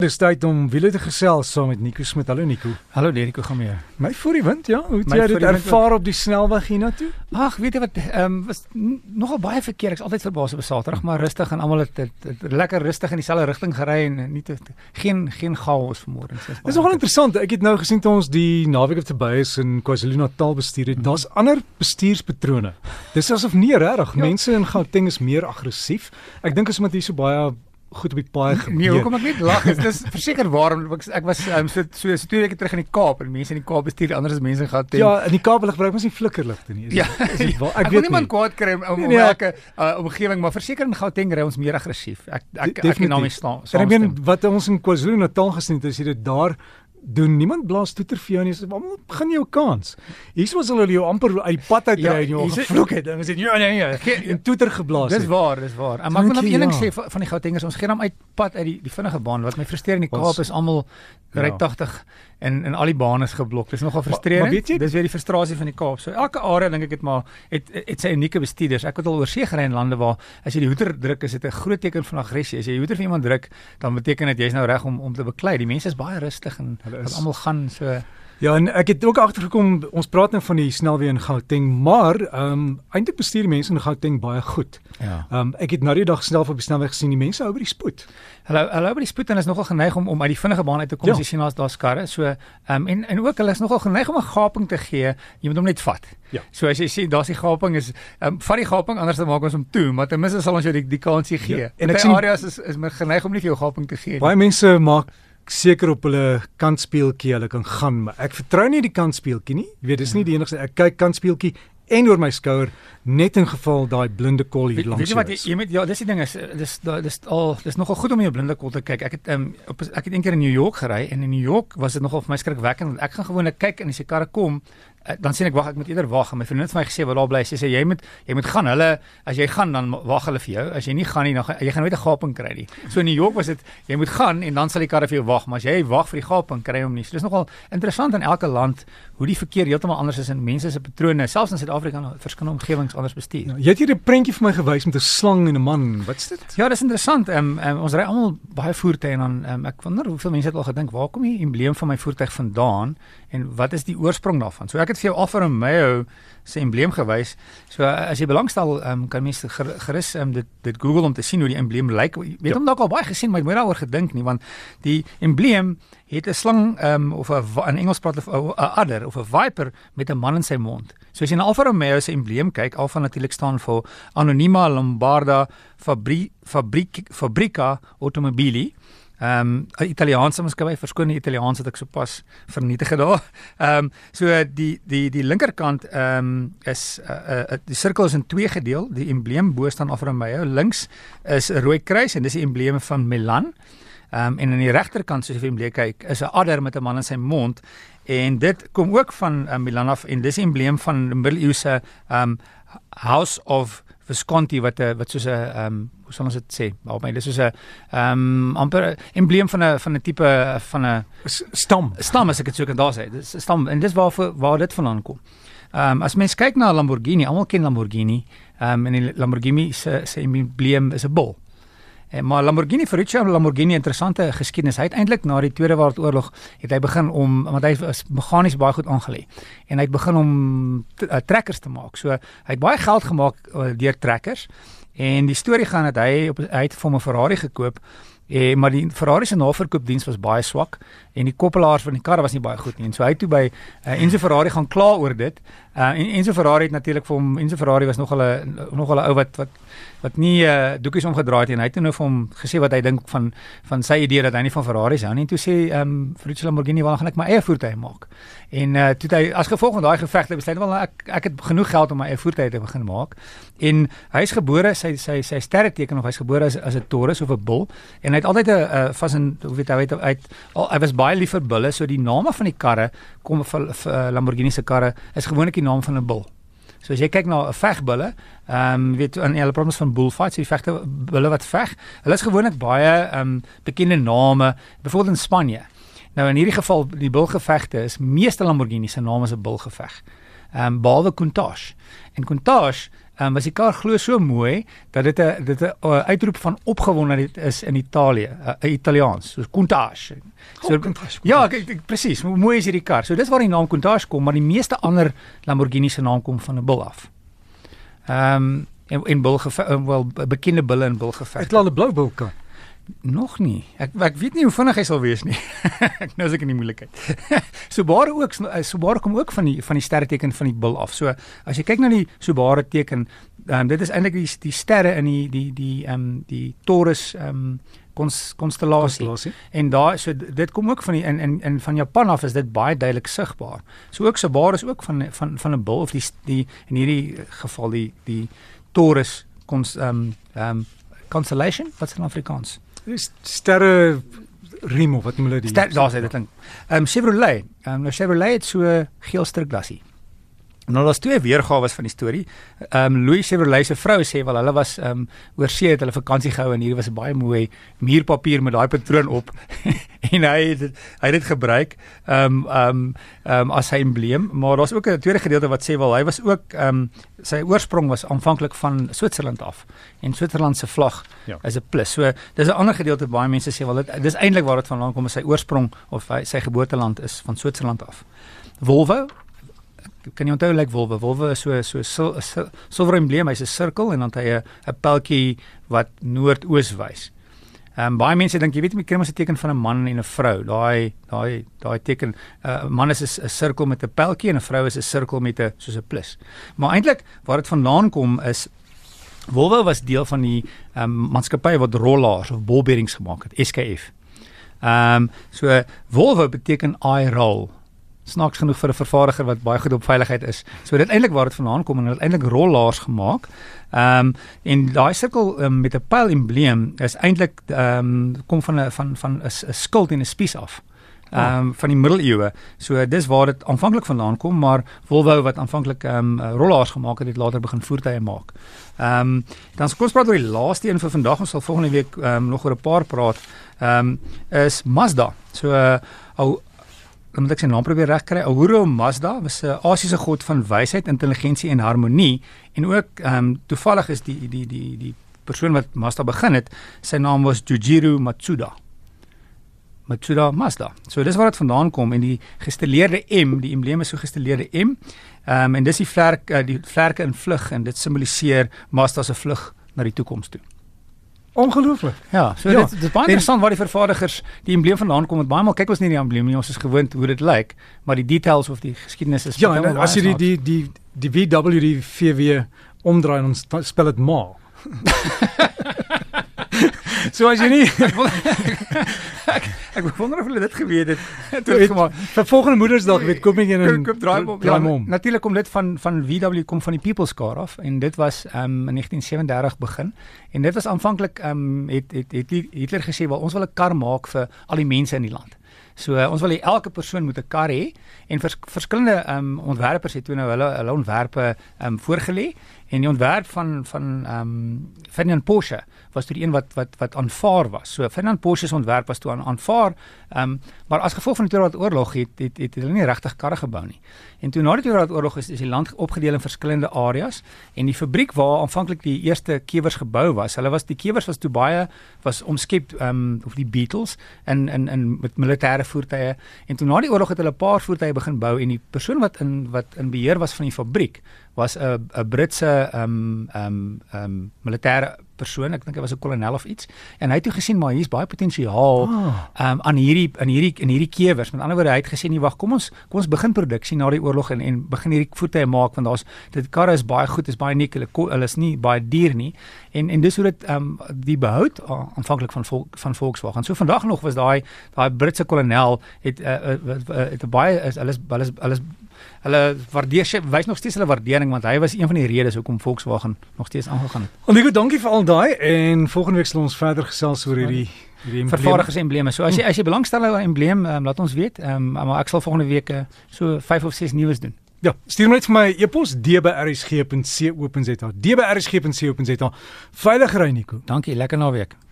Dis tyd om wiele te gesels saam met Nico Smit. Hallo Nico. Hallo hoe gaan jy? My voor die wind, ja. Hoe het jy dit ervaar op die snelweg hiernatoe? Ag, weet jy wat, ehm um, was nogal baie verkeer. Ek's altyd verbaas op 'n Saterdag, maar rustig en almal het, het, het lekker rustig in dieselfde rigting gery en nie te, te, geen geen chaos vanmôre. Dis nogal interessant. Ek het nou gesien toe ons die naweek op verby is in KwaZulu-Natal bestuur het. Daar's ander bestuurspatrone. Dis asof nie regtig Ja. mense in Gauteng is meer aggressief. Ek dink is omdat hier so baie goed op die paai gebeur. Nee, hoekom ek net lag is dis verseker waarom ek, ek was um, so so so twee weke terug in die Kaap en mense in die Kaap bestuur anders as mense gaan teen. Ja, in die Kaap hulle gebruik mos nie flikkerligte nie. Is Ja, dit- is dit waar? ek, ek wil niemand nie. kwaad kry om om Nee, nee, elke uh, omgewing, maar verseker in Gauteng ry ons meer aggressief. Ek ek ek, ek kan daarmee staan. Ek meen wat ons in KwaZulu-Natal gesien het, is jy dit daar doen niemand blaas toeter vir jou nie. Sê, "Waar begin jou kans?" Hier was hulle jou amper uit die pad uit Ja, ry en jou hier sit- gevloek het. En sê, "Ja nee, nee." Ge- En toeter geblaas Dis waar, dis waar. En maar ek nog Dankie, een ding ja. sê van van die Gautengers, ons gee hom uit pad uit die die vinnige baan. Wat my frustreer in die Kaap is almal ry Ja. 80 en en al die bane is geblok. Dis nogal frustrerend. maar weet jy- dis weer die frustrasie van die Kaap. So elke area dink ek het maar het het sy unieke bestuurders. Ek het al oor see gery in lande waar as jy die hoeter druk is dit 'n groot teken van aggressie. As jy die hoeter vir iemand druk, dan beteken dit jy's nou reg om om te beklei. Die mense is baie rustig en hulle is- almal gaan so Ja, en ek het ook agtergekom ons praat nou van die snelweë in Gauteng, maar ehm um, eintlik bestuur die mense in Gauteng baie goed. ja. Ehm um, ek het nou die dag snel op die snelweg gesien, die mense hou by die spoed. Hulle hulle by die spoed en is nogal geneig om om uit die vinnige baan uit te kom Ja. as jy sien as daar's karre. So ehm um, en en ook hulle is nogal geneig om 'n gaping te gee. Jy moet hom net vat. Ja. So as jy sien daar's die gaping is ehm um, vat die gaping anders dan maak ons hom toe, maar ten minste sal ons jou die die kansie gee. Ja, Ja. en ek sien- areas is is maar geneig om nie vir jou gaping te gee. nie. Baie mense maak seker op hulle kantspeeltjie hulle kan gaan, maar ek vertrou nie die kantspeeltjie nie. Jy weet, dis nie die enigste ek kyk kantspeeltjie en oor my skouer net in geval daai blinde kol hier Weet, langs weet jy wat jy, jy moet ja, dis die ding is dis dis al dis nogal goed om jou blinde kol te kyk. Ek het um, op ek het eendag in New York gery en in New York was dit nogal vir my skrikwekkend want ek gaan gewoonlik kyk en as die karre kom dan sien ek wag ek moet eerder wag. En my vriendin het vir my gesê wat daar bly? Sy sê jy moet jy moet gaan. Hulle as jy gaan dan wag hulle vir jou. As jy nie gaan nie dan gaan, jy gaan nooit 'n gaping kry nie. So in New York was dit jy moet gaan en dan sal die karre vir jou wag. Maar as jy wag vir die gaping kry hom nie. So dis nogal interessant in elke land hoe die verkeer heeltemal anders is en mense se patrone. Selfs in Suid-Afrika in verskillende omgewings anders bestuur. Ja, jy het hier 'n prentjie vir my gewys met 'n slang en 'n man. Wat's dit? Ja, dis interessant. Ehm um, um, ons ry almal baie voertuie en dan um, ek wonder hoeveel mense het al gedink waar kom die embleem van my voertuig vandaan en wat is die oorsprong daarvan? So ek het vir jou Alfa Romeo se embleem gewys. So as jy belangstel, um, kan mense ger, gerus um, dit dit Google om te sien hoe die embleem lyk. Jy weet Ja. hom dalk al baie gesien, maar jy moet daaroor gedink nie want die embleem het 'n slang um, of 'n in Engels praat hulle 'n adder of 'n viper met 'n man in sy mond. So as jy na Alfa Romeo se embleem kyk, Alfa natuurlik staan vir Anonima Lombarda Fabri Fabric Fabrica Automobili. Ehm um, Italiaanse maatskappy, verskoon die Italiaans het ek sopas vernietig daar. Ehm um, so die die die linkerkant ehm um, is uh, uh, die sirkel is in twee gedeel. Die embleem bo staan Alfa Romeo, links is 'n rooi kruis en dis die embleem van Milan. Ehm um, en aan die regterkant soos jy vir embleem kyk, is 'n adder met 'n man in sy mond en dit kom ook van uh, Milan af en dis die embleem van die middeleeuse ehm um, House of Visconti wat 'n wat soos 'n ehm um, hoe sal ons dit sê? Help my, dis soos 'n ehm um, amper embleem van 'n van 'n tipe van 'n Stam. stam as ek dit sou kan daar sê. Dis 'n stam en dis waarvoor waar dit vandaan kom. Ehm um, as mens kyk na Lamborghini, almal ken Lamborghini. Ehm um, en die Lamborghini se se embleem is 'n bul. En maar Lamborghini Ferruccio Lamborghini interessante geskiedenis. Hy het eintlik na die Tweede Wêreldoorlog het hy begin om want hy is meganies baie goed aangelê en hy het begin om uh, trekkers te maak. So hy het baie geld gemaak uh, deur trekkers. En die storie gaan dat hy op hy het vir 'n Ferrari gekoop Eh maar die Ferrari se naverkoopdiens was baie swak en die koppelaars van die karre was nie baie goed nie. En so hy toe by uh, Enzo Ferrari gaan kla oor dit. Uh en Enzo Ferrari het natuurlik vir hom Enzo Ferrari was nog 'n nog 'n ou wat wat wat nie uh, doekies omgedraai het. En hy het nou vir hom gesê wat hy dink van van sy idee dat hy nie van Ferraris hou nie. Toe sê ehm um, Ferruccio Lamborghini wil gaan ek my eie voertuig maak. En uh toe hy as gevolg van daai geveg het hy besluit wel ek ek het genoeg geld om my eie voertuig te begin maak. En hy is gebore sy sy sy sterreteken of hy's gebore as as 'n Taurus of 'n bul en hy het altyd 'n uh, vas en hoe weet hy weet hy hy was baie lief vir bulle so die name van die karre kom vir, vir uh, Lamborghini se karre is gewoonlik die naam van 'n bul. So as jy kyk na 'n vegbulle, ehm um, weet en hulle praat ons van bullfights, die vegte bulle wat veg. Hulle is gewoonlik baie ehm um, bekende name, byvoorbeeld in Spanje. Nou in hierdie geval die bulgevegte is meeste Lamborghini se naam is 'n bulgeveg. Ehm um, behalwe Countach. En Countach um, was die kar glo so mooi dat dit 'n dit 'n uh, uitroep van opgewondenheid is in Italië, uh, Italiaans, so Countach. So oh, Ja, presies, mooi is hierdie kar. So dis waar die naam Countach kom, maar die meeste ander Lamborghini se naam kom van 'n bil af. Ehm um, en en bil wel bekende bulle en bil geveg. Het hulle 'n blou bil kar? Nog nie. Ek ek weet nie hoe vinnig hy sal wees nie. ek nou is ek in die moeilikheid. Subaru ook Subaru kom ook van die van die sterreteken van die bil af. So as jy kyk na die Subaru teken, um, dit is eintlik die die sterre in die die die ehm um, die Taurus ehm um, konstellasie. En daar so dit kom ook van die in in in van Japan af is dit baie duidelik sigbaar. So ook Subaru is ook van van van 'n bil of die die in hierdie geval die die Taurus kons ehm um, ehm um, constellation wat's in Afrikaans? Sterre riem of wat noem hulle dit? Ster, daar sê dit klink. Ehm um, Chevrolet, ehm um, nou Chevrolet het so geel Nou daar's twee weergawe van die storie. Ehm um, Louis Chevrolet se vrou sê wel hulle was ehm um, oor see het hulle vakansie gehou en hier was 'n baie mooi muurpapier met daai patroon op en hy het dit hy het dit gebruik ehm um, ehm um, ehm um, as sy embleem, maar daar's ook 'n tweede gedeelte wat sê wel hy was ook ehm um, sy oorsprong was aanvanklik van Switserland af en Switserland se vlag ja. is 'n plus. So dis 'n ander gedeelte baie mense sê wel dit dis eintlik waar dit vandaan kom, sy oorsprong of hy, sy geboorteland is van Switserland af. Volvo kan jy onthou like wolwe wolwe is so so silwer sil, sil, embleem hy's 'n sirkel en dan hy 'n 'n pyltjie wat noordoos wys. Ehm um, baie mense dink jy weet jy kry mos 'n teken van 'n man en 'n vrou. Daai daai daai teken eh, 'n uh, man is 'n sirkel met 'n pyltjie en 'n vrou is 'n sirkel met 'n soos 'n plus. Maar eintlik waar dit vandaan kom is Volvo was deel van die ehm um, maatskappy wat rollaars of ballbearings gemaak het, SKF. Ehm um, so Volvo beteken I roll snaaks genoeg vir 'n vervaardiger wat baie goed op veiligheid is. So dit eintlik waar dit vandaan kom en hulle het eintlik rollaars gemaak. Ehm um, en daai sirkel um, met 'n pyl embleem is eintlik ehm um, kom van 'n van van 'n skild en 'n spies af. Ehm um, van die middeleeue. So dis waar dit aanvanklik vandaan kom, maar Volvo wat aanvanklik ehm um, rollaars gemaak het, het later begin voertuie maak. Ehm um, dan kom ons praat oor die laaste een vir vandag. Ons sal volgende week ehm um, nog oor 'n paar praat. Ehm um, is Mazda. So uh, ou dan moet ek sy naam probeer regkry. Ahura Mazda was 'n Asiëse god van wysheid, intelligensie en harmonie en ook ehm um, toevallig is die die die die persoon wat Mazda begin het, sy naam was Jujiro Matsuda. Matsuda Mazda. So dis waar dit vandaan kom en die gestileerde M, die embleem is so gestileerde M. Ehm um, en dis die vlerk uh, die vlerke in vlug en dit simboliseer Mazda se vlug na die toekoms toe. Ongelooflik. Ja, so ja. dit dit is baie interessant waar die vervaardigers die embleem vandaan kom. Baie maal kyk ons nie die embleem nie, ons is gewoond hoe dit lyk, maar die details of die geskiedenis is Ja, en, as jy die die die die VW die VW omdraai en ons spel dit ma. so as jy nie ek, ek wonder of hulle dit geweet het. Toe dit gemaak vir volgende moedersdag weet kom ek in en draai hom ja, natuurlik kom dit van van VW kom van die People's Car af. En dit was um, in 1937 begin. En dit was aanvanklik um, het, het het Hitler gesê wel ons wil 'n kar maak vir al die mense in die land. So uh, ons wil hê elke persoon moet 'n kar hê. En vers, verskillende um, ontwerpers het toe nou hulle hulle ontwerpe um, voorgelê en die ontwerp van van ehm um, Ferdinand Porsche was toe die een wat wat wat aanvaar was. So Ferdinand Porsche se ontwerp was toe aan, aanvaar. Ehm um, maar as gevolg van die Tweede Wêreldoorlog het het, het hulle nie regtig karre gebou nie. En toe na die Tweede Wêreldoorlog is is die land opgedeel in verskillende areas en die fabriek waar aanvanklik die eerste kewers gebou was, hulle was die kewers was toe baie was omskep ehm um, of die Beatles in in in met militêre voertuie en toe na die oorlog het hulle 'n paar voertuie begin bou en die persoon wat in wat in beheer was van die fabriek was 'n 'n Britse ehm um, ehm um, ehm um, militêre persoon, ek dink hy was 'n kolonel of iets. En hy het toe gesien maar hier's baie potensiaal ah. ehm oh. um, aan hierdie in hierdie in hierdie kewers. Met ander woorde, hy het gesê nee, wag, kom ons kom ons begin produksie na die oorlog en en begin hierdie voertuie maak want daar's dit karre is baie goed, is baie uniek, hulle hulle is nie baie duur nie. En en dis hoe dit ehm um, die behoud aanvanklik van volk, van Volkswagen. So vandag nog was daai daai Britse kolonel het uh, uh, uh, het baie is hulle is hulle is hulle waardeer wys nog steeds hulle waardering want hy was een van die redes hoekom Volkswagen nog steeds aangegaan het. Onthou dankie vir al daai en volgende week sal ons verder gesels oor hierdie hierdie vervaardigers embleme. So as jy as jy belangstel oor 'n embleem, um, laat ons weet. Um, maar ek sal volgende week uh, so 5 of 6 nuus doen. Ja, stuur my net vir my e-pos dbrsg.co.za. dbrsg.co.za. Veilig ry Nico. Dankie, lekker naweek.